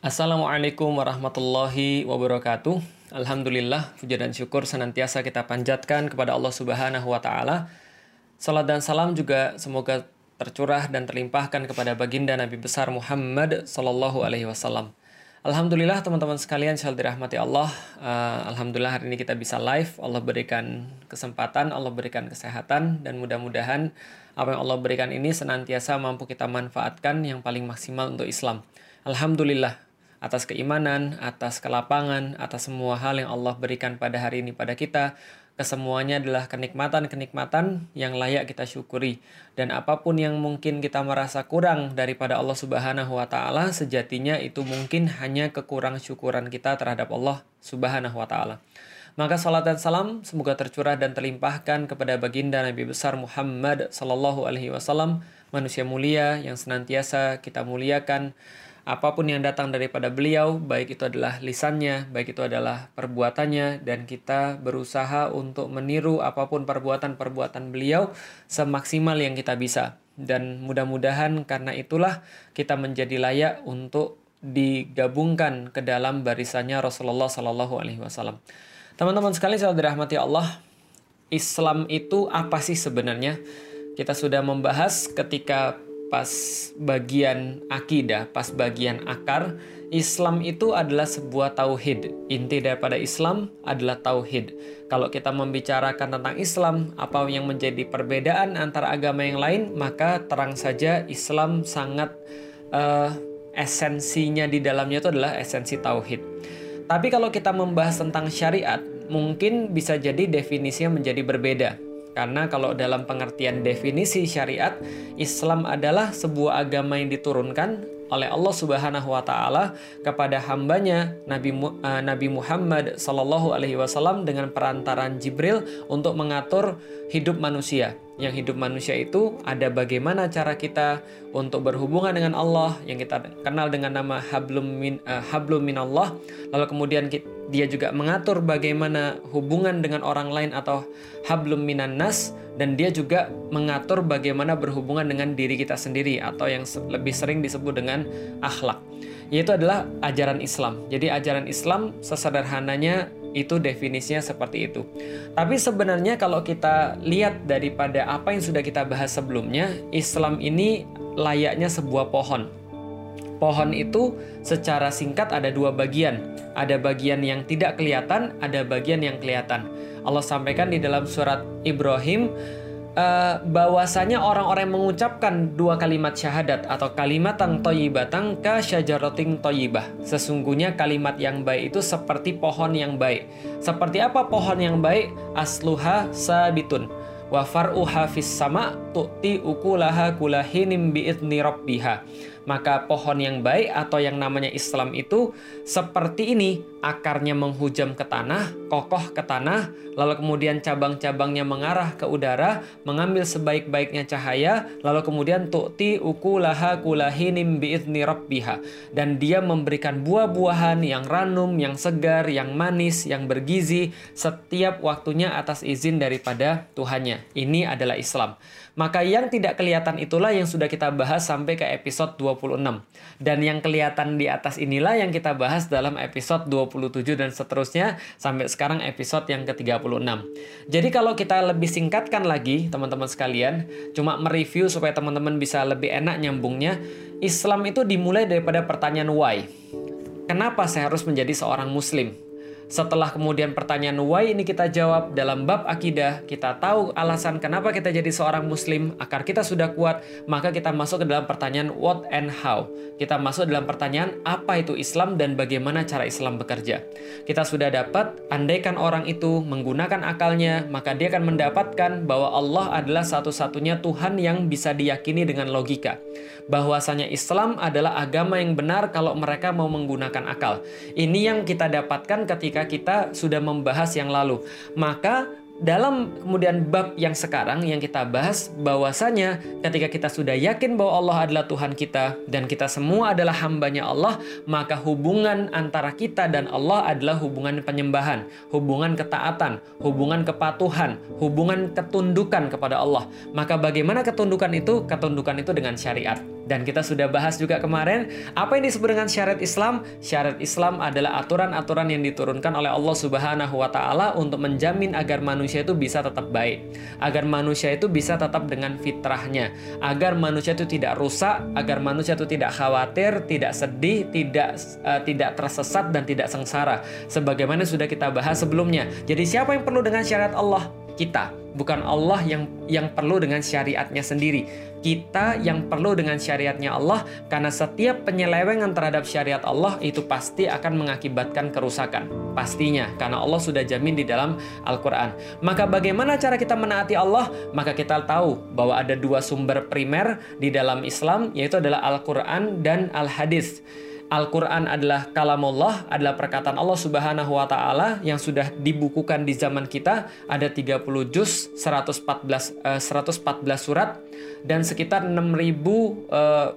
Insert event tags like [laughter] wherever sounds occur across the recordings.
Assalamualaikum warahmatullahi wabarakatuh. Alhamdulillah, puja dan syukur senantiasa kita panjatkan kepada Allah Subhanahu wa taala. Salat dan salam juga semoga tercurah dan terlimpahkan kepada baginda Nabi besar Muhammad sallallahu alaihi wasallam. Alhamdulillah teman-teman sekalian shall dirahmati Allah. Uh, Alhamdulillah hari ini kita bisa live. Allah berikan kesempatan, Allah berikan kesehatan dan mudah-mudahan apa yang Allah berikan ini senantiasa mampu kita manfaatkan yang paling maksimal untuk Islam. Alhamdulillah atas keimanan, atas kelapangan, atas semua hal yang Allah berikan pada hari ini pada kita. Kesemuanya adalah kenikmatan-kenikmatan yang layak kita syukuri. Dan apa pun yang mungkin kita merasa kurang daripada Allah Subhanahu wa taala, sejatinya itu mungkin hanya kekurang syukuran kita terhadap Allah Subhanahu wa taala. Maka salat dan salam semoga tercurah dan terlimpahkan kepada baginda Nabi besar Muhammad sallallahu alaihi wasallam, manusia mulia yang senantiasa kita muliakan apa pun yang datang daripada beliau, baik itu adalah lisannya, baik itu adalah perbuatannya, dan kita berusaha untuk meniru apa pun perbuatan-perbuatan beliau semaksimal yang kita bisa. Dan mudah-mudahan karena itulah kita menjadi layak untuk digabungkan ke dalam barisannya Rasulullah Sallallahu Alaihi Wasallam. Teman-teman sekalian saya dirahmati Allah, Islam itu apa sih sebenarnya? Kita sudah membahas ketika pas bagian akidah, pas bagian akar, Islam itu adalah sebuah tauhid. Inti daripada Islam adalah tauhid. Kalau kita membicarakan tentang Islam, apa yang menjadi perbedaan antara agama yang lain, maka terang saja Islam sangat uh, esensinya di dalamnya itu adalah esensi tauhid. Tapi kalau kita membahas tentang syariat, mungkin bisa jadi definisinya menjadi berbeda karena kalau dalam pengertian definisi syariat, Islam adalah sebuah agama yang diturunkan oleh Allah Subhanahu wa taala kepada hambanya Nabi uh, Nabi Muhammad sallallahu alaihi wasallam dengan perantaran Jibril untuk mengatur hidup manusia. Yang hidup manusia itu ada bagaimana cara kita untuk berhubungan dengan Allah yang kita kenal dengan nama hablum min uh, hablum minallah. Lalu kemudian kita dia juga mengatur bagaimana hubungan dengan orang lain atau hablum minan nas dan dia juga mengatur bagaimana berhubungan dengan diri kita sendiri atau yang lebih sering disebut dengan akhlak yaitu adalah ajaran Islam. Jadi ajaran Islam sesederhananya itu definisinya seperti itu. Tapi sebenarnya kalau kita lihat daripada apa yang sudah kita bahas sebelumnya, Islam ini layaknya sebuah pohon Pohon itu secara singkat ada dua bagian. Ada bagian yang tidak kelihatan, ada bagian yang kelihatan. Allah sampaikan di dalam surat Ibrahim uh, bahwasanya orang-orang yang mengucapkan dua kalimat syahadat atau kalimat yang toyibatang ka syajarating toyibah. Sesungguhnya kalimat yang baik itu seperti pohon yang baik. Seperti apa pohon yang baik? Asluha sabitun wa far'uha fis sama tu'ti ukulaha kulahinim bi'idni rabbiha maka pohon yang baik atau yang namanya Islam itu seperti ini, akarnya menghujam ke tanah, kokoh ke tanah, lalu kemudian cabang-cabangnya mengarah ke udara, mengambil sebaik-baiknya cahaya, lalu kemudian tu'ti ukulaha kulahinim biizni rabbiha. Dan dia memberikan buah-buahan yang ranum, yang segar, yang manis, yang bergizi setiap waktunya atas izin daripada Tuhannya. Ini adalah Islam. Maka yang tidak kelihatan itulah yang sudah kita bahas sampai ke episode 26. Dan yang kelihatan di atas inilah yang kita bahas dalam episode 27 dan seterusnya sampai sekarang episode yang ke-36. Jadi kalau kita lebih singkatkan lagi teman-teman sekalian, cuma mereview supaya teman-teman bisa lebih enak nyambungnya, Islam itu dimulai daripada pertanyaan why. Kenapa saya harus menjadi seorang muslim? Setelah kemudian pertanyaan why ini kita jawab dalam bab akidah, kita tahu alasan kenapa kita jadi seorang muslim, akar kita sudah kuat, maka kita masuk ke dalam pertanyaan what and how. Kita masuk dalam pertanyaan apa itu Islam dan bagaimana cara Islam bekerja. Kita sudah dapat, andaikan orang itu menggunakan akalnya, maka dia akan mendapatkan bahwa Allah adalah satu-satunya Tuhan yang bisa diyakini dengan logika. Bahwasanya Islam adalah agama yang benar kalau mereka mau menggunakan akal. Ini yang kita dapatkan ketika ketika kita sudah membahas yang lalu. Maka dalam kemudian bab yang sekarang yang kita bahas bahwasanya ketika kita sudah yakin bahwa Allah adalah Tuhan kita dan kita semua adalah hambanya Allah maka hubungan antara kita dan Allah adalah hubungan penyembahan hubungan ketaatan hubungan kepatuhan hubungan ketundukan kepada Allah. Maka bagaimana ketundukan itu? Ketundukan itu dengan syariat Dan kita sudah bahas juga kemarin, apa yang disebut dengan syariat Islam? Syariat Islam adalah aturan-aturan yang diturunkan oleh Allah Subhanahu wa taala untuk menjamin agar manusia itu bisa tetap baik, agar manusia itu bisa tetap dengan fitrahnya, agar manusia itu tidak rusak, agar manusia itu tidak khawatir, tidak sedih, tidak uh, tidak tersesat dan tidak sengsara. Sebagaimana sudah kita bahas sebelumnya. Jadi siapa yang perlu dengan syariat Allah? Kita bukan Allah yang yang perlu dengan syariatnya sendiri. Kita yang perlu dengan syariatnya Allah karena setiap penyelewengan terhadap syariat Allah itu pasti akan mengakibatkan kerusakan. Pastinya karena Allah sudah jamin di dalam Al-Qur'an. Maka bagaimana cara kita menaati Allah? Maka kita tahu bahwa ada dua sumber primer di dalam Islam yaitu adalah Al-Qur'an dan Al-Hadis. Al-Quran adalah kalamullah, adalah perkataan Allah Subhanahu wa Ta'ala yang sudah dibukukan di zaman kita. Ada 30 juz, 114 eh, 114 surat dan sekitar 6000 eh,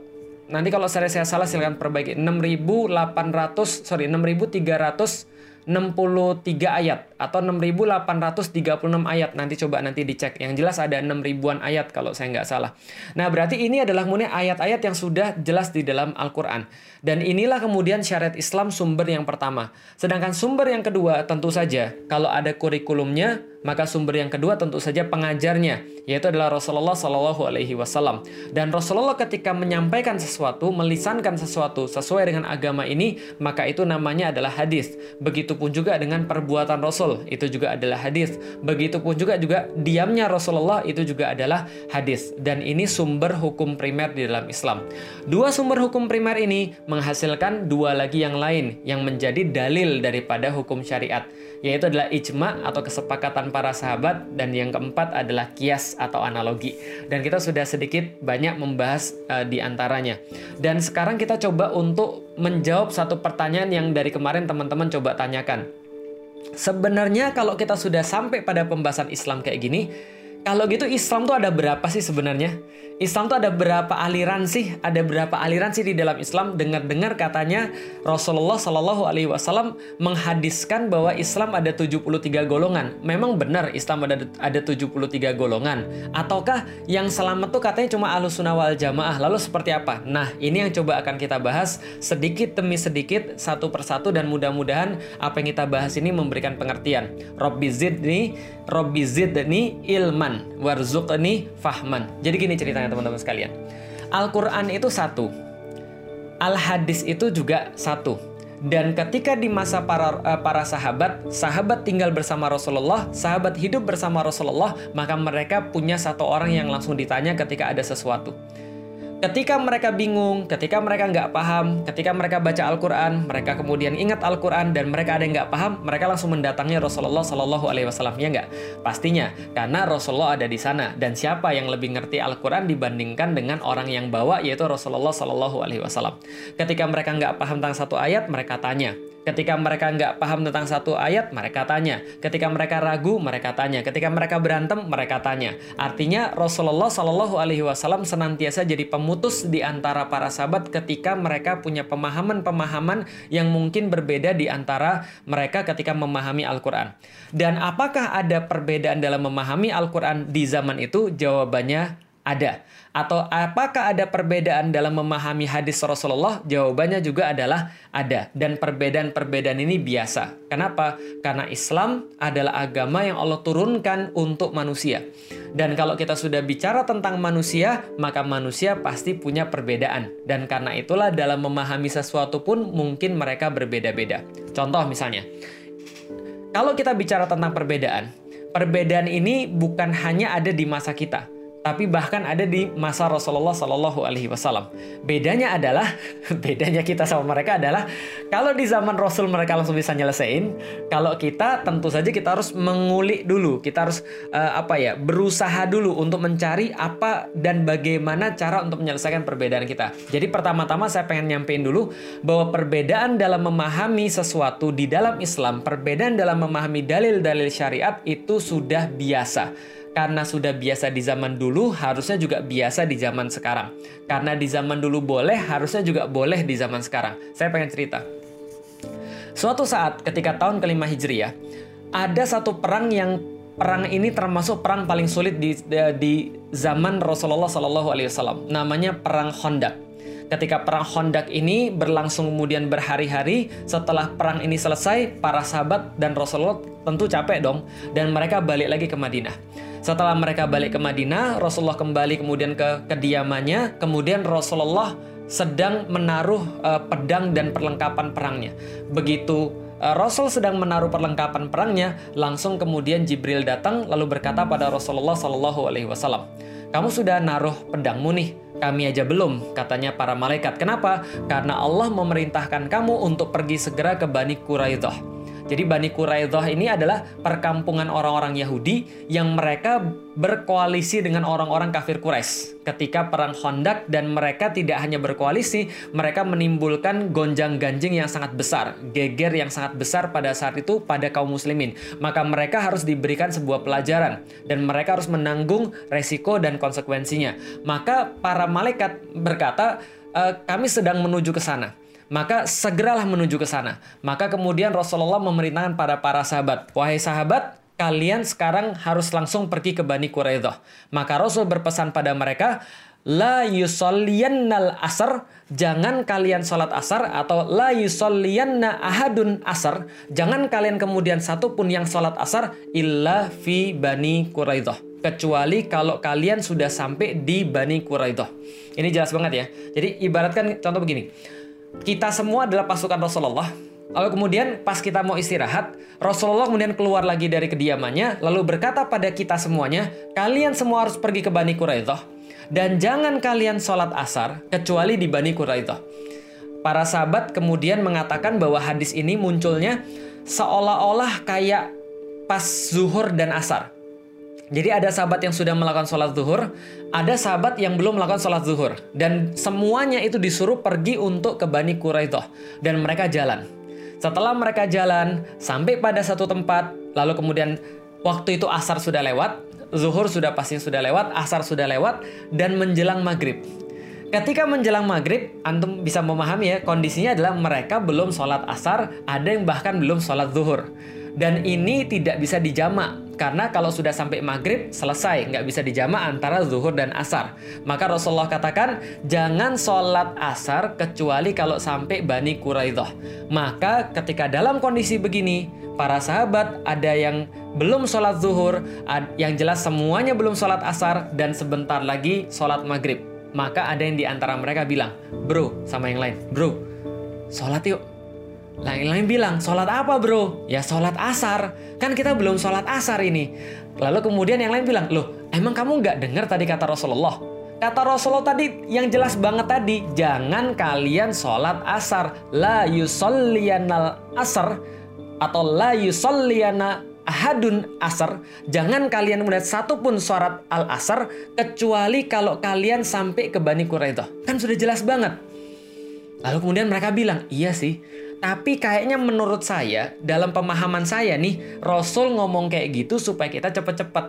nanti kalau saya saya salah silakan perbaiki 6800 sorry 6300 63 ayat atau 6836 ayat. Nanti coba nanti dicek. Yang jelas ada 6 ribuan ayat kalau saya nggak salah. Nah berarti ini adalah kemudian ayat-ayat yang sudah jelas di dalam Al-Quran. Dan inilah kemudian syariat Islam sumber yang pertama. Sedangkan sumber yang kedua tentu saja kalau ada kurikulumnya maka sumber yang kedua tentu saja pengajarnya, yaitu adalah Rasulullah Shallallahu Alaihi Wasallam. Dan Rasulullah ketika menyampaikan sesuatu, melisankan sesuatu sesuai dengan agama ini, maka itu namanya adalah hadis. Begitupun juga dengan perbuatan Rasul, itu juga adalah hadis. Begitupun juga juga diamnya Rasulullah itu juga adalah hadis. Dan ini sumber hukum primer di dalam Islam. Dua sumber hukum primer ini menghasilkan dua lagi yang lain yang menjadi dalil daripada hukum syariat yaitu adalah ijma atau kesepakatan para sahabat dan yang keempat adalah kias atau analogi. Dan kita sudah sedikit banyak membahas uh, di antaranya. Dan sekarang kita coba untuk menjawab satu pertanyaan yang dari kemarin teman-teman coba tanyakan. Sebenarnya kalau kita sudah sampai pada pembahasan Islam kayak gini, kalau gitu Islam tuh ada berapa sih sebenarnya? Islam tuh ada berapa aliran sih? Ada berapa aliran sih di dalam Islam? Dengar-dengar katanya Rasulullah Shallallahu Alaihi Wasallam menghadiskan bahwa Islam ada 73 golongan. Memang benar Islam ada ada 73 golongan? Ataukah yang selamat tuh katanya cuma sunnah wal jamaah? Lalu seperti apa? Nah ini yang coba akan kita bahas sedikit demi sedikit satu persatu dan mudah-mudahan apa yang kita bahas ini memberikan pengertian. Robbi zidni, Robbi zidni ilman, warzuqni fahman. Jadi gini ceritanya teman-teman sekalian. Al-Quran itu satu. Al-Hadis itu juga satu. Dan ketika di masa para uh, para sahabat, sahabat tinggal bersama Rasulullah, sahabat hidup bersama Rasulullah, maka mereka punya satu orang yang langsung ditanya ketika ada sesuatu. Ketika mereka bingung, ketika mereka nggak paham, ketika mereka baca Al-Quran, mereka kemudian ingat Al-Quran dan mereka ada yang nggak paham, mereka langsung mendatangi Rasulullah Shallallahu Alaihi Wasallam ya nggak? Pastinya, karena Rasulullah ada di sana dan siapa yang lebih ngerti Al-Quran dibandingkan dengan orang yang bawa yaitu Rasulullah Shallallahu Alaihi Wasallam. Ketika mereka nggak paham tentang satu ayat, mereka tanya, Ketika mereka nggak paham tentang satu ayat, mereka tanya. Ketika mereka ragu, mereka tanya. Ketika mereka berantem, mereka tanya. Artinya Rasulullah Shallallahu Alaihi Wasallam senantiasa jadi pemutus di antara para sahabat ketika mereka punya pemahaman-pemahaman yang mungkin berbeda di antara mereka ketika memahami Al-Quran. Dan apakah ada perbedaan dalam memahami Al-Quran di zaman itu? Jawabannya ada. Atau apakah ada perbedaan dalam memahami hadis Rasulullah? Jawabannya juga adalah ada. Dan perbedaan-perbedaan ini biasa. Kenapa? Karena Islam adalah agama yang Allah turunkan untuk manusia. Dan kalau kita sudah bicara tentang manusia, maka manusia pasti punya perbedaan. Dan karena itulah dalam memahami sesuatu pun mungkin mereka berbeda-beda. Contoh misalnya, kalau kita bicara tentang perbedaan, perbedaan ini bukan hanya ada di masa kita, tapi bahkan ada di masa Rasulullah Shallallahu Alaihi Wasallam. Bedanya adalah, [laughs] bedanya kita sama mereka adalah, kalau di zaman Rasul mereka langsung bisa nyelesain, kalau kita tentu saja kita harus mengulik dulu, kita harus uh, apa ya, berusaha dulu untuk mencari apa dan bagaimana cara untuk menyelesaikan perbedaan kita. Jadi pertama-tama saya pengen nyampein dulu bahwa perbedaan dalam memahami sesuatu di dalam Islam, perbedaan dalam memahami dalil-dalil syariat itu sudah biasa karena sudah biasa di zaman dulu, harusnya juga biasa di zaman sekarang. Karena di zaman dulu boleh, harusnya juga boleh di zaman sekarang. Saya pengen cerita. Suatu saat ketika tahun kelima Hijriyah, ada satu perang yang perang ini termasuk perang paling sulit di di zaman Rasulullah Shallallahu Alaihi Wasallam. Namanya perang Hondak. Ketika perang Hondak ini berlangsung kemudian berhari-hari, setelah perang ini selesai, para sahabat dan Rasulullah tentu capek dong, dan mereka balik lagi ke Madinah. Setelah mereka balik ke Madinah, Rasulullah kembali kemudian ke kediamannya, kemudian Rasulullah sedang menaruh uh, pedang dan perlengkapan perangnya. Begitu Eh, Rasul sedang menaruh perlengkapan perangnya, langsung kemudian Jibril datang lalu berkata pada Rasulullah Shallallahu Alaihi Wasallam, kamu sudah naruh pedangmu nih, kami aja belum, katanya para malaikat. Kenapa? Karena Allah memerintahkan kamu untuk pergi segera ke Bani Quraidah. Jadi Bani Quraidah ini adalah perkampungan orang-orang Yahudi yang mereka berkoalisi dengan orang-orang kafir Quraisy ketika perang Khandaq dan mereka tidak hanya berkoalisi, mereka menimbulkan gonjang-ganjing yang sangat besar, geger yang sangat besar pada saat itu pada kaum muslimin. Maka mereka harus diberikan sebuah pelajaran dan mereka harus menanggung resiko dan konsekuensinya. Maka para malaikat berkata, e, kami sedang menuju ke sana maka segeralah menuju ke sana. Maka kemudian Rasulullah memerintahkan pada para sahabat, wahai sahabat, kalian sekarang harus langsung pergi ke Bani Quraidah. Maka Rasul berpesan pada mereka, La yusalliyannal asar, jangan kalian sholat asar, atau La yusalliyanna ahadun asar, jangan kalian kemudian satu pun yang sholat asar, illa fi Bani Quraidah. Kecuali kalau kalian sudah sampai di Bani Quraidah. Ini jelas banget ya. Jadi ibaratkan contoh begini kita semua adalah pasukan Rasulullah. Lalu kemudian pas kita mau istirahat, Rasulullah kemudian keluar lagi dari kediamannya, lalu berkata pada kita semuanya, kalian semua harus pergi ke Bani Quraidah, dan jangan kalian sholat asar, kecuali di Bani Quraidah. Para sahabat kemudian mengatakan bahwa hadis ini munculnya seolah-olah kayak pas zuhur dan asar. Jadi ada sahabat yang sudah melakukan sholat zuhur, ada sahabat yang belum melakukan sholat zuhur. Dan semuanya itu disuruh pergi untuk ke Bani Quraidah. Dan mereka jalan. Setelah mereka jalan, sampai pada satu tempat, lalu kemudian waktu itu asar sudah lewat, zuhur sudah pasti sudah lewat, asar sudah lewat, dan menjelang maghrib. Ketika menjelang maghrib, antum bisa memahami ya, kondisinya adalah mereka belum sholat asar, ada yang bahkan belum sholat zuhur. Dan ini tidak bisa dijamak karena kalau sudah sampai maghrib selesai nggak bisa dijamak antara zuhur dan asar. Maka Rasulullah katakan jangan sholat asar kecuali kalau sampai Bani Quraidah. Maka ketika dalam kondisi begini para sahabat ada yang belum sholat zuhur, yang jelas semuanya belum sholat asar dan sebentar lagi sholat maghrib. Maka ada yang di antara mereka bilang, bro sama yang lain, bro sholat yuk lain-lain bilang, sholat apa bro? Ya sholat asar. Kan kita belum sholat asar ini. Lalu kemudian yang lain bilang, loh emang kamu nggak dengar tadi kata Rasulullah? Kata Rasulullah tadi yang jelas banget tadi, jangan kalian sholat asar. La yusolliyanal asar atau la yusalliyana ahadun asar. Jangan kalian melihat satu pun sholat al asar kecuali kalau kalian sampai ke Bani Quraidah. Kan sudah jelas banget. Lalu kemudian mereka bilang, iya sih, tapi kayaknya menurut saya, dalam pemahaman saya nih, Rasul ngomong kayak gitu supaya kita cepet-cepet.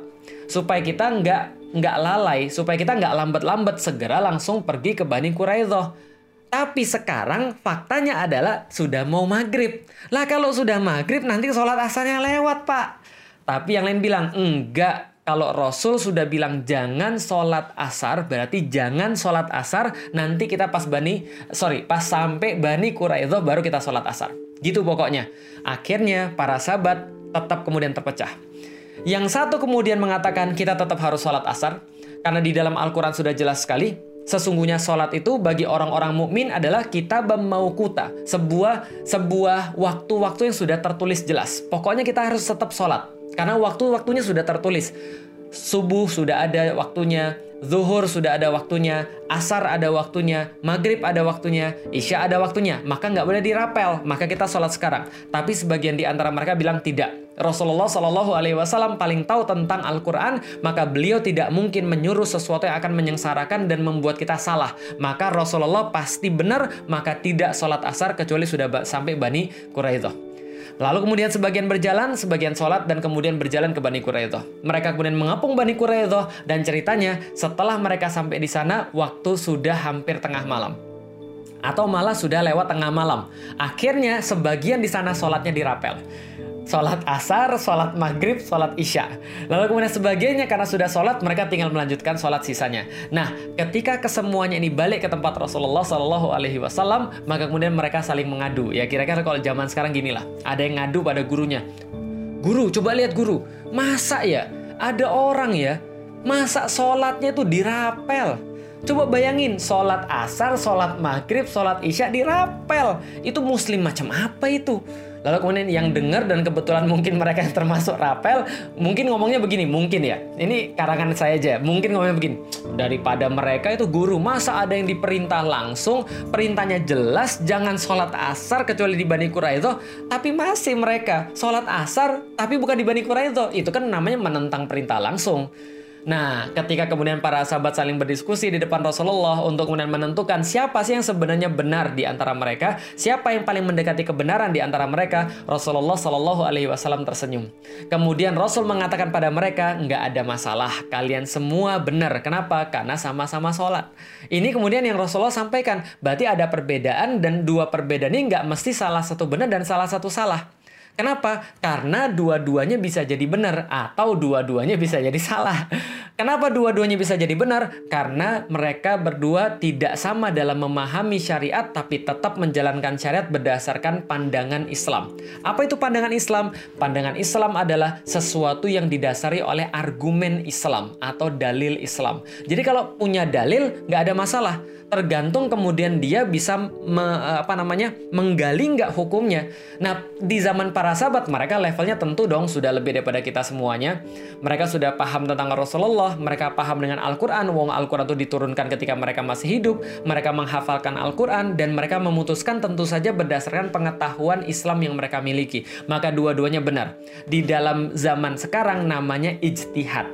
Supaya kita nggak nggak lalai, supaya kita nggak lambat-lambat segera langsung pergi ke Bani Quraidah. Tapi sekarang faktanya adalah sudah mau maghrib. Lah kalau sudah maghrib nanti sholat asalnya lewat pak. Tapi yang lain bilang enggak kalau Rasul sudah bilang jangan sholat asar, berarti jangan sholat asar, nanti kita pas bani, sorry, pas sampai bani Quraidah baru kita sholat asar. Gitu pokoknya. Akhirnya para sahabat tetap kemudian terpecah. Yang satu kemudian mengatakan kita tetap harus sholat asar, karena di dalam Al-Quran sudah jelas sekali, sesungguhnya sholat itu bagi orang-orang mukmin adalah kita maukuta, sebuah sebuah waktu-waktu yang sudah tertulis jelas. Pokoknya kita harus tetap sholat. Karena waktu-waktunya sudah tertulis. Subuh sudah ada waktunya, zuhur sudah ada waktunya, asar ada waktunya, maghrib ada waktunya, isya ada waktunya. Maka nggak boleh dirapel, maka kita sholat sekarang. Tapi sebagian di antara mereka bilang tidak. Rasulullah Shallallahu Alaihi Wasallam paling tahu tentang Al-Quran, maka beliau tidak mungkin menyuruh sesuatu yang akan menyengsarakan dan membuat kita salah. Maka Rasulullah pasti benar, maka tidak sholat asar kecuali sudah sampai Bani Quraidah. Lalu kemudian sebagian berjalan, sebagian sholat, dan kemudian berjalan ke Bani Quraidah. Mereka kemudian mengapung Bani Quraidah, dan ceritanya setelah mereka sampai di sana, waktu sudah hampir tengah malam. Atau malah sudah lewat tengah malam. Akhirnya sebagian di sana sholatnya dirapel. Sholat asar, sholat maghrib, sholat isya. Lalu kemudian sebagainya karena sudah sholat mereka tinggal melanjutkan sholat sisanya. Nah, ketika kesemuanya ini balik ke tempat Rasulullah Shallallahu Alaihi Wasallam, maka kemudian mereka saling mengadu. Ya kira-kira kalau zaman sekarang gini lah, ada yang ngadu pada gurunya. Guru, coba lihat guru, masa ya ada orang ya, masa sholatnya tuh dirapel. Coba bayangin, sholat asar, sholat maghrib, sholat isya dirapel. Itu muslim macam apa itu? Lalu kemudian yang dengar dan kebetulan mungkin mereka yang termasuk rapel, mungkin ngomongnya begini, mungkin ya. Ini karangan saya aja, mungkin ngomongnya begini. Daripada mereka itu guru, masa ada yang diperintah langsung, perintahnya jelas, jangan sholat asar kecuali di Bani itu, tapi masih mereka sholat asar, tapi bukan di Bani itu. Itu kan namanya menentang perintah langsung. Nah, ketika kemudian para sahabat saling berdiskusi di depan Rasulullah untuk kemudian menentukan siapa sih yang sebenarnya benar di antara mereka, siapa yang paling mendekati kebenaran di antara mereka, Rasulullah Shallallahu Alaihi Wasallam tersenyum. Kemudian Rasul mengatakan pada mereka, nggak ada masalah, kalian semua benar. Kenapa? Karena sama-sama sholat. Ini kemudian yang Rasulullah sampaikan, berarti ada perbedaan dan dua perbedaan ini nggak mesti salah satu benar dan salah satu salah. Kenapa? Karena dua-duanya bisa jadi benar atau dua-duanya bisa jadi salah. Kenapa dua-duanya bisa jadi benar? Karena mereka berdua tidak sama dalam memahami syariat tapi tetap menjalankan syariat berdasarkan pandangan Islam. Apa itu pandangan Islam? Pandangan Islam adalah sesuatu yang didasari oleh argumen Islam atau dalil Islam. Jadi kalau punya dalil nggak ada masalah tergantung kemudian dia bisa me, apa namanya menggali nggak hukumnya. Nah di zaman para sahabat mereka levelnya tentu dong sudah lebih daripada kita semuanya. Mereka sudah paham tentang Rasulullah, mereka paham dengan Al-Quran. Wong Al-Quran itu diturunkan ketika mereka masih hidup, mereka menghafalkan Al-Quran dan mereka memutuskan tentu saja berdasarkan pengetahuan Islam yang mereka miliki. Maka dua-duanya benar. Di dalam zaman sekarang namanya ijtihad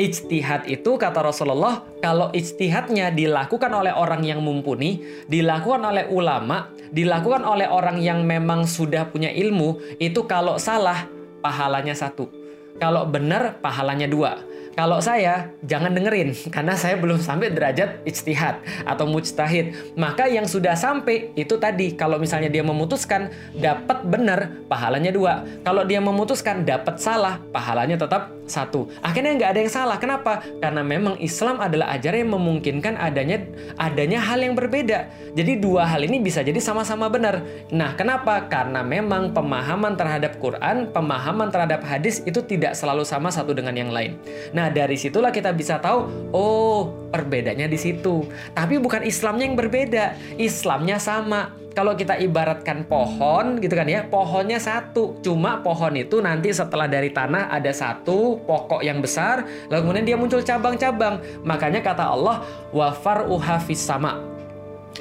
ijtihad itu kata Rasulullah kalau ijtihadnya dilakukan oleh orang yang mumpuni, dilakukan oleh ulama, dilakukan oleh orang yang memang sudah punya ilmu, itu kalau salah pahalanya satu. Kalau benar pahalanya dua. Kalau saya jangan dengerin [laughs] karena saya belum sampai derajat ijtihad atau mujtahid. Maka yang sudah sampai itu tadi kalau misalnya dia memutuskan dapat benar pahalanya dua. Kalau dia memutuskan dapat salah pahalanya tetap satu. Akhirnya nggak ada yang salah. Kenapa? Karena memang Islam adalah ajaran yang memungkinkan adanya adanya hal yang berbeda. Jadi dua hal ini bisa jadi sama-sama benar. Nah, kenapa? Karena memang pemahaman terhadap Quran, pemahaman terhadap hadis itu tidak selalu sama satu dengan yang lain. Nah, dari situlah kita bisa tahu, oh, perbedaannya di situ. Tapi bukan Islamnya yang berbeda, Islamnya sama. Kalau kita ibaratkan pohon gitu kan ya, pohonnya satu. Cuma pohon itu nanti setelah dari tanah ada satu pokok yang besar, lalu kemudian dia muncul cabang-cabang. Makanya kata Allah, wafar uhafis sama.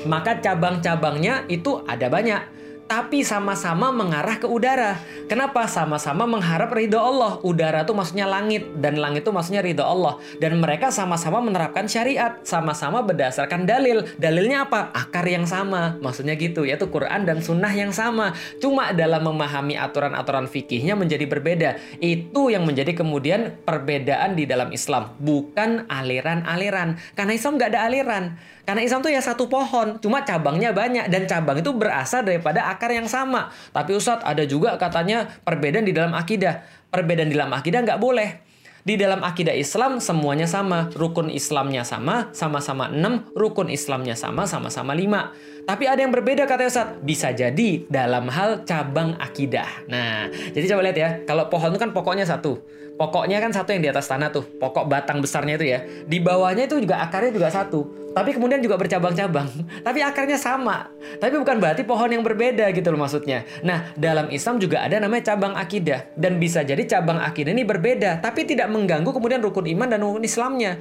Maka cabang-cabangnya itu ada banyak tapi sama-sama mengarah ke udara. Kenapa? Sama-sama mengharap ridho Allah. Udara itu maksudnya langit dan langit itu maksudnya ridho Allah. Dan mereka sama-sama menerapkan syariat, sama-sama berdasarkan dalil. Dalilnya apa? Akar yang sama. Maksudnya gitu, yaitu Quran dan Sunnah yang sama. Cuma dalam memahami aturan-aturan fikihnya menjadi berbeda. Itu yang menjadi kemudian perbedaan di dalam Islam, bukan aliran-aliran. Karena Islam nggak ada aliran. Karena Islam tuh ya satu pohon, cuma cabangnya banyak dan cabang itu berasal daripada akar yang sama. Tapi Ustadz ada juga katanya perbedaan di dalam akidah. Perbedaan di dalam akidah nggak boleh. Di dalam akidah Islam semuanya sama, rukun Islamnya sama, sama-sama enam, rukun Islamnya sama, sama-sama lima. Tapi ada yang berbeda kata Ustadz, bisa jadi dalam hal cabang akidah. Nah, jadi coba lihat ya, kalau pohon itu kan pokoknya satu pokoknya kan satu yang di atas tanah tuh, pokok batang besarnya itu ya. Di bawahnya itu juga akarnya juga satu. Tapi kemudian juga bercabang-cabang. [laughs] Tapi akarnya sama. Tapi bukan berarti pohon yang berbeda gitu loh maksudnya. Nah, dalam Islam juga ada namanya cabang akidah. Dan bisa jadi cabang akidah ini berbeda. Tapi tidak mengganggu kemudian rukun iman dan rukun Islamnya.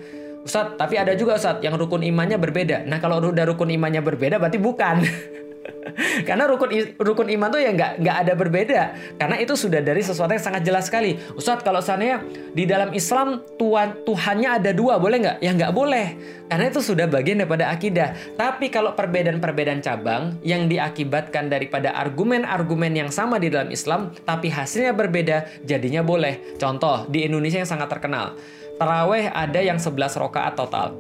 Ustadz, tapi ada juga Ustadz yang rukun imannya berbeda. Nah, kalau udah rukun imannya berbeda berarti bukan. [laughs] Karena rukun rukun iman tuh ya nggak nggak ada berbeda. Karena itu sudah dari sesuatu yang sangat jelas sekali. Ustadz kalau seandainya di dalam Islam Tuhan Tuhannya ada dua boleh nggak? Ya nggak boleh. Karena itu sudah bagian daripada akidah. Tapi kalau perbedaan-perbedaan cabang yang diakibatkan daripada argumen-argumen yang sama di dalam Islam, tapi hasilnya berbeda, jadinya boleh. Contoh di Indonesia yang sangat terkenal, taraweh ada yang 11 rokaat total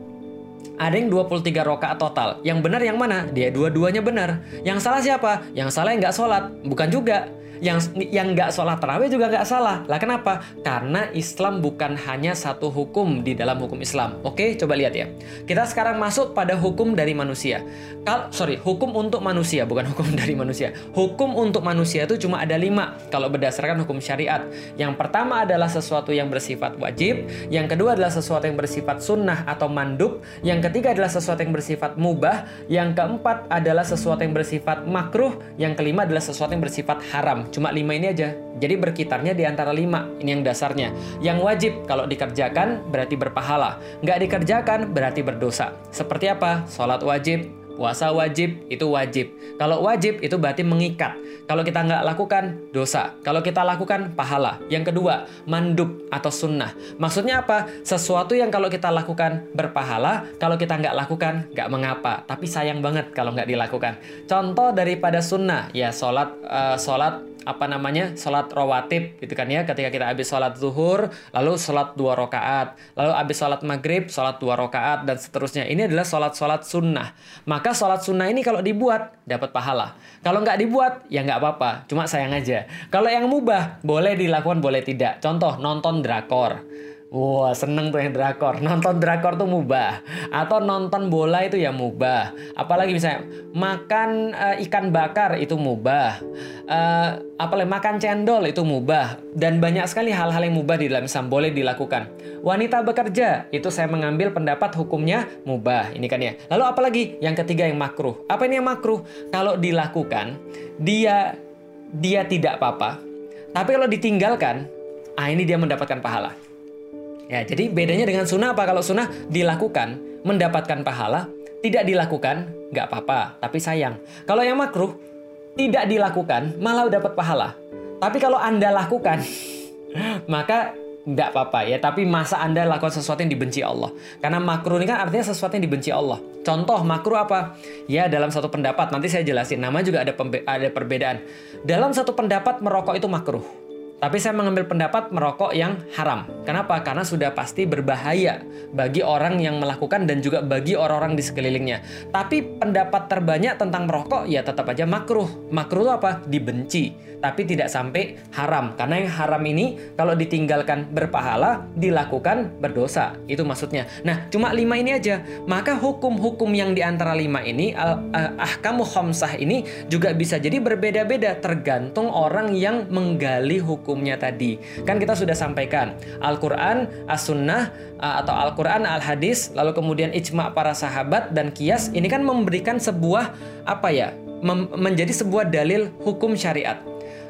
ada yang 23 rokaat total. Yang benar yang mana? Dia dua-duanya benar. Yang salah siapa? Yang salah yang nggak sholat. Bukan juga yang yang nggak sholat terawih juga nggak salah. Lah kenapa? Karena Islam bukan hanya satu hukum di dalam hukum Islam. Oke, coba lihat ya. Kita sekarang masuk pada hukum dari manusia. Kal sorry, hukum untuk manusia bukan [laughs] hukum dari manusia. Hukum untuk manusia itu cuma ada lima kalau berdasarkan hukum syariat. Yang pertama adalah sesuatu yang bersifat wajib. Yang kedua adalah sesuatu yang bersifat sunnah atau mandub. Yang ketiga adalah sesuatu yang bersifat mubah. Yang keempat adalah sesuatu yang bersifat makruh. Yang kelima adalah sesuatu yang bersifat haram. Cuma lima ini aja. Jadi berkitarnya di antara lima. Ini yang dasarnya. Yang wajib kalau dikerjakan berarti berpahala. Nggak dikerjakan berarti berdosa. Seperti apa? Sholat wajib, puasa wajib itu wajib. Kalau wajib itu berarti mengikat. Kalau kita nggak lakukan dosa. Kalau kita lakukan pahala. Yang kedua mandub atau sunnah. Maksudnya apa? Sesuatu yang kalau kita lakukan berpahala. Kalau kita nggak lakukan nggak mengapa. Tapi sayang banget kalau nggak dilakukan. Contoh daripada sunnah ya sholat uh, sholat apa namanya sholat rawatib gitu kan ya. Ketika kita habis sholat zuhur lalu sholat dua rakaat. Lalu habis sholat maghrib sholat dua rakaat dan seterusnya. Ini adalah sholat sholat sunnah. Maka sholat sunnah ini kalau dibuat dapat pahala. Kalau nggak dibuat ya nggak apa-apa. Cuma sayang aja. Kalau yang mubah boleh dilakukan boleh tidak. Contoh nonton drakor Wah seneng tuh yang drakor. [laughs] Nonton drakor tuh mubah. Atau nonton bola itu ya mubah. Apalagi misalnya Makan uh, ikan bakar itu mubah. Uh, Apalagi makan cendol itu mubah. Dan banyak sekali hal-hal yang mubah di dalam Islam Boleh dilakukan. Wanita bekerja Itu saya mengambil pendapat hukumnya mubah. Ini kan ya. Lalu apalagi yang ketiga yang makruh. Apa ini yang makruh? Kalau dilakukan Dia Dia tidak apa-apa. Tapi kalau ditinggalkan Ah ini dia mendapatkan pahala Ya, jadi bedanya dengan sunnah apa? Kalau sunnah dilakukan, mendapatkan pahala, tidak dilakukan, nggak apa-apa, tapi sayang. Kalau yang makruh, tidak dilakukan, malah dapat pahala. Tapi kalau Anda lakukan, [laughs] maka nggak apa-apa ya. Tapi masa Anda lakukan sesuatu yang dibenci Allah. Karena makruh ini kan artinya sesuatu yang dibenci Allah. Contoh makruh apa? Ya dalam satu pendapat, nanti saya jelasin. Nama juga ada, ada perbedaan. Dalam satu pendapat merokok itu makruh tapi saya mengambil pendapat merokok yang haram. Kenapa? Karena sudah pasti berbahaya bagi orang yang melakukan dan juga bagi orang-orang di sekelilingnya. Tapi pendapat terbanyak tentang merokok ya tetap aja makruh. Makruh itu apa? Dibenci tapi tidak sampai haram. Karena yang haram ini kalau ditinggalkan berpahala, dilakukan berdosa. Itu maksudnya. Nah, cuma lima ini aja. Maka hukum-hukum yang di antara lima ini, uh, ahkamu khomsah ini juga bisa jadi berbeda-beda tergantung orang yang menggali hukumnya tadi. Kan kita sudah sampaikan Al-Quran, As-Sunnah, atau Al-Quran, Al-Hadis, lalu kemudian ijma para sahabat dan kias, ini kan memberikan sebuah apa ya, menjadi sebuah dalil hukum syariat.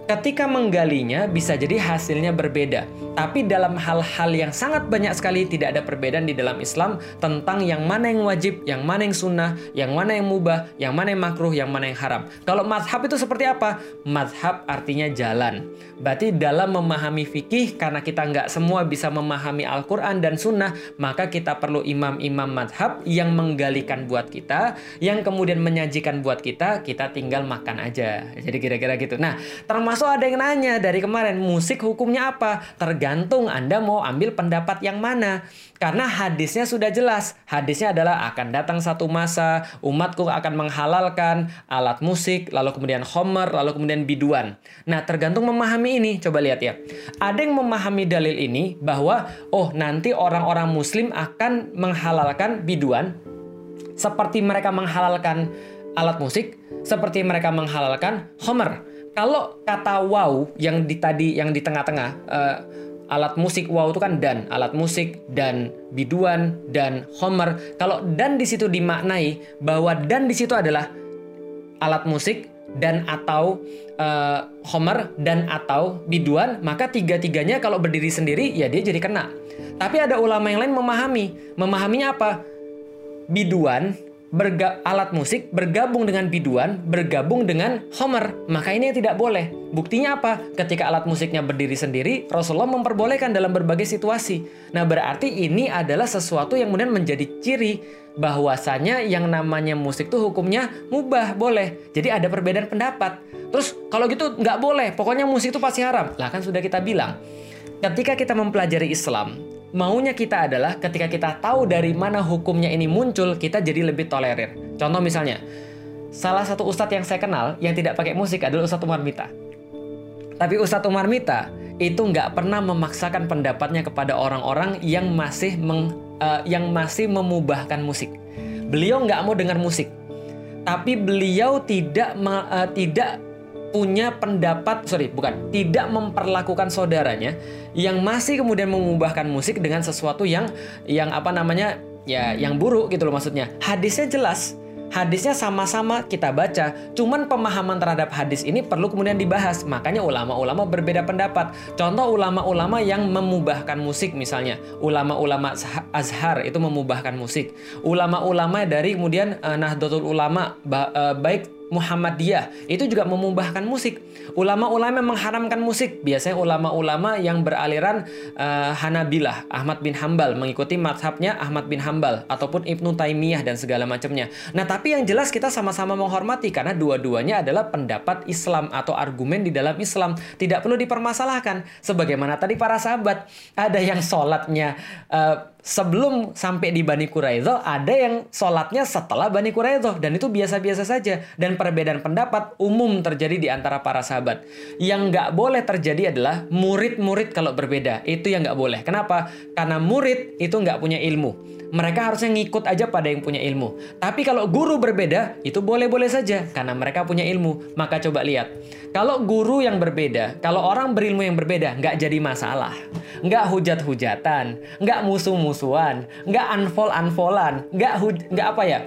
Ketika menggalinya bisa jadi hasilnya berbeda. Tapi dalam hal-hal yang sangat banyak sekali tidak ada perbedaan di dalam Islam tentang yang mana yang wajib, yang mana yang sunnah, yang mana yang mubah, yang mana yang makruh, yang mana yang haram. Kalau madhab itu seperti apa? Madhab artinya jalan. Berarti dalam memahami fikih karena kita nggak semua bisa memahami Al-Quran dan sunnah, maka kita perlu imam-imam madhab yang menggalikan buat kita, yang kemudian menyajikan buat kita, kita tinggal makan aja. Jadi kira-kira gitu. Nah, termasuk Termasuk ada yang nanya dari kemarin, musik hukumnya apa? Tergantung Anda mau ambil pendapat yang mana. Karena hadisnya sudah jelas. Hadisnya adalah akan datang satu masa, umatku akan menghalalkan alat musik, lalu kemudian homer, lalu kemudian biduan. Nah, tergantung memahami ini. Coba lihat ya. Ada yang memahami dalil ini bahwa, oh nanti orang-orang muslim akan menghalalkan biduan, seperti mereka menghalalkan alat musik, seperti mereka menghalalkan homer kalau kata wow yang di tadi yang di tengah-tengah uh, alat musik wow itu kan dan alat musik dan biduan dan homer. Kalau dan di situ dimaknai bahwa dan di situ adalah alat musik dan atau uh, homer dan atau biduan maka tiga-tiganya kalau berdiri sendiri ya dia jadi kena. Tapi ada ulama yang lain memahami. Memahaminya apa? Biduan berga alat musik bergabung dengan biduan, bergabung dengan homer. Maka ini tidak boleh. Buktinya apa? Ketika alat musiknya berdiri sendiri, Rasulullah memperbolehkan dalam berbagai situasi. Nah, berarti ini adalah sesuatu yang kemudian menjadi ciri bahwasanya yang namanya musik tuh hukumnya mubah, boleh. Jadi ada perbedaan pendapat. Terus kalau gitu nggak boleh, pokoknya musik itu pasti haram. Lah kan sudah kita bilang, ketika kita mempelajari Islam, maunya kita adalah ketika kita tahu dari mana hukumnya ini muncul, kita jadi lebih tolerir. Contoh misalnya, salah satu ustadz yang saya kenal yang tidak pakai musik adalah Ustadz Umar Mita. Tapi Ustadz Umar Mita itu nggak pernah memaksakan pendapatnya kepada orang-orang yang masih meng, uh, yang masih memubahkan musik. Beliau nggak mau dengar musik, tapi beliau tidak uh, tidak punya pendapat sorry bukan tidak memperlakukan saudaranya yang masih kemudian mengubahkan musik dengan sesuatu yang yang apa namanya ya yang buruk gitu loh maksudnya hadisnya jelas hadisnya sama-sama kita baca, cuman pemahaman terhadap hadis ini perlu kemudian dibahas. Makanya ulama-ulama berbeda pendapat. Contoh ulama-ulama yang memubahkan musik misalnya, ulama-ulama Azhar itu memubahkan musik. Ulama-ulama dari kemudian uh, Nahdlatul Ulama uh, baik Muhammadiyah itu juga memubahkan musik. Ulama-ulama mengharamkan musik, biasanya ulama-ulama yang beraliran uh, Hanabilah, Ahmad bin Hambal mengikuti madhabnya Ahmad bin Hambal ataupun Ibnu Taimiyah dan segala macamnya. Nah, tapi yang jelas kita sama-sama menghormati karena dua-duanya adalah pendapat Islam atau argumen di dalam Islam, tidak perlu dipermasalahkan. Sebagaimana tadi para sahabat, ada yang sholatnya uh, sebelum sampai di Bani Quraidah ada yang sholatnya setelah Bani Quraidah dan itu biasa-biasa saja. Dan perbedaan pendapat umum terjadi di antara para sahabat. Yang nggak boleh terjadi adalah murid-murid kalau berbeda. Itu yang nggak boleh. Kenapa? Karena murid itu nggak punya ilmu mereka harusnya ngikut aja pada yang punya ilmu. Tapi kalau guru berbeda, itu boleh-boleh saja karena mereka punya ilmu. Maka coba lihat, kalau guru yang berbeda, kalau orang berilmu yang berbeda, nggak jadi masalah. Nggak hujat-hujatan, nggak musuh-musuhan, nggak unfold-unfoldan, nggak nggak apa ya,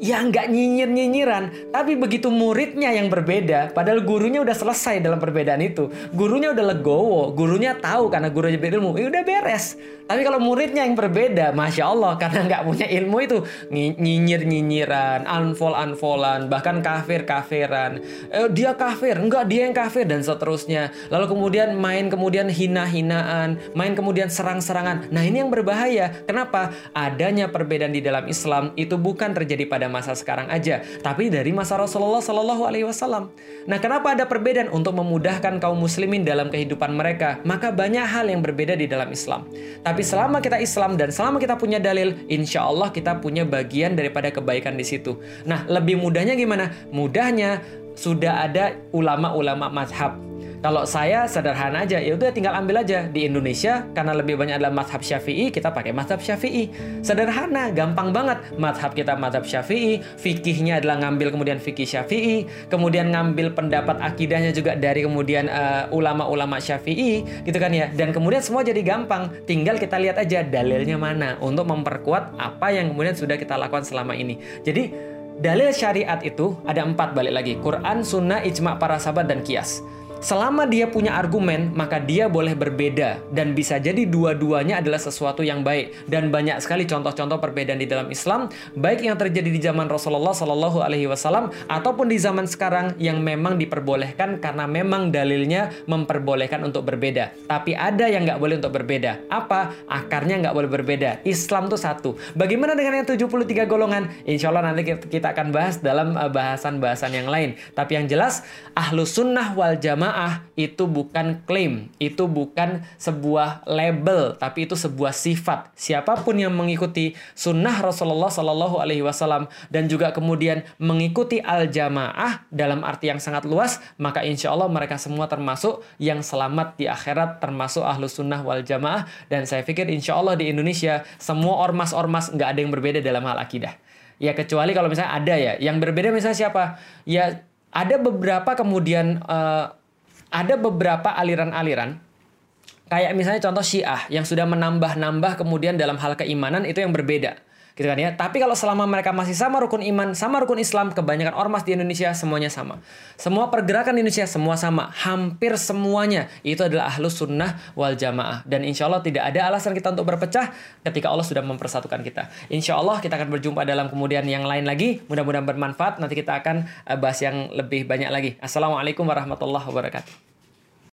ya nggak nyinyir-nyinyiran, tapi begitu muridnya yang berbeda, padahal gurunya udah selesai dalam perbedaan itu, gurunya udah legowo, gurunya tahu karena gurunya berilmu, ya udah beres. Tapi kalau muridnya yang berbeda, masya Allah, karena [laughs] nggak punya ilmu itu nyinyir-nyinyiran, unfold-unfoldan, bahkan kafir-kafiran, eh, dia kafir, enggak dia yang kafir dan seterusnya. Lalu kemudian main kemudian hina-hinaan, main kemudian serang-serangan. Nah ini yang berbahaya. Kenapa? Adanya perbedaan di dalam Islam itu bukan terjadi pada masa sekarang aja, tapi dari masa Rasulullah Shallallahu Alaihi Wasallam. Nah, kenapa ada perbedaan untuk memudahkan kaum muslimin dalam kehidupan mereka? Maka banyak hal yang berbeda di dalam Islam. Tapi selama kita Islam dan selama kita punya dalil, insya Allah kita punya bagian daripada kebaikan di situ. Nah, lebih mudahnya gimana? Mudahnya sudah ada ulama-ulama mazhab kalau saya sederhana aja, ya udah tinggal ambil aja di Indonesia karena lebih banyak adalah madhab Syafi'i, kita pakai madhab Syafi'i. Sederhana, gampang banget. Madhab kita madhab Syafi'i, fikihnya adalah ngambil kemudian fikih Syafi'i, kemudian ngambil pendapat akidahnya juga dari kemudian uh, ulama-ulama Syafi'i, gitu kan ya. Dan kemudian semua jadi gampang. Tinggal kita lihat aja dalilnya mana untuk memperkuat apa yang kemudian sudah kita lakukan selama ini. Jadi dalil syariat itu ada empat balik lagi. Quran, Sunnah, Ijma' para sahabat, dan Kias. Selama dia punya argumen, maka dia boleh berbeda dan bisa jadi dua-duanya adalah sesuatu yang baik. Dan banyak sekali contoh-contoh perbedaan di dalam Islam, baik yang terjadi di zaman Rasulullah Shallallahu Alaihi Wasallam ataupun di zaman sekarang yang memang diperbolehkan karena memang dalilnya memperbolehkan untuk berbeda. Tapi ada yang nggak boleh untuk berbeda. Apa? Akarnya nggak boleh berbeda. Islam tuh satu. Bagaimana dengan yang 73 golongan? Insya Allah nanti kita akan bahas dalam eh, bahasan-bahasan yang lain. Tapi yang jelas, ahlu sunnah wal jamaah jamaah itu bukan klaim, itu bukan sebuah label, tapi itu sebuah sifat. Siapa pun yang mengikuti sunnah Rasulullah Shallallahu Alaihi Wasallam dan juga kemudian mengikuti al jamaah dalam arti yang sangat luas, maka insya Allah mereka semua termasuk yang selamat di akhirat, termasuk ahlu sunnah wal jamaah. Dan saya pikir insya Allah di Indonesia semua ormas-ormas nggak ada yang berbeda dalam hal akidah. Ya kecuali kalau misalnya ada ya, yang berbeda misalnya siapa? Ya ada beberapa kemudian uh, ada beberapa aliran-aliran kayak misalnya contoh Syiah yang sudah menambah-nambah kemudian dalam hal keimanan itu yang berbeda gitu kan ya. Tapi kalau selama mereka masih sama rukun iman, sama rukun Islam, kebanyakan ormas di Indonesia semuanya sama. Semua pergerakan di Indonesia semua sama, hampir semuanya itu adalah ahlus sunnah wal jamaah. Dan insya Allah tidak ada alasan kita untuk berpecah ketika Allah sudah mempersatukan kita. Insya Allah kita akan berjumpa dalam kemudian yang lain lagi. Mudah-mudahan bermanfaat. Nanti kita akan eh, bahas yang lebih banyak lagi. Assalamualaikum warahmatullahi wabarakatuh.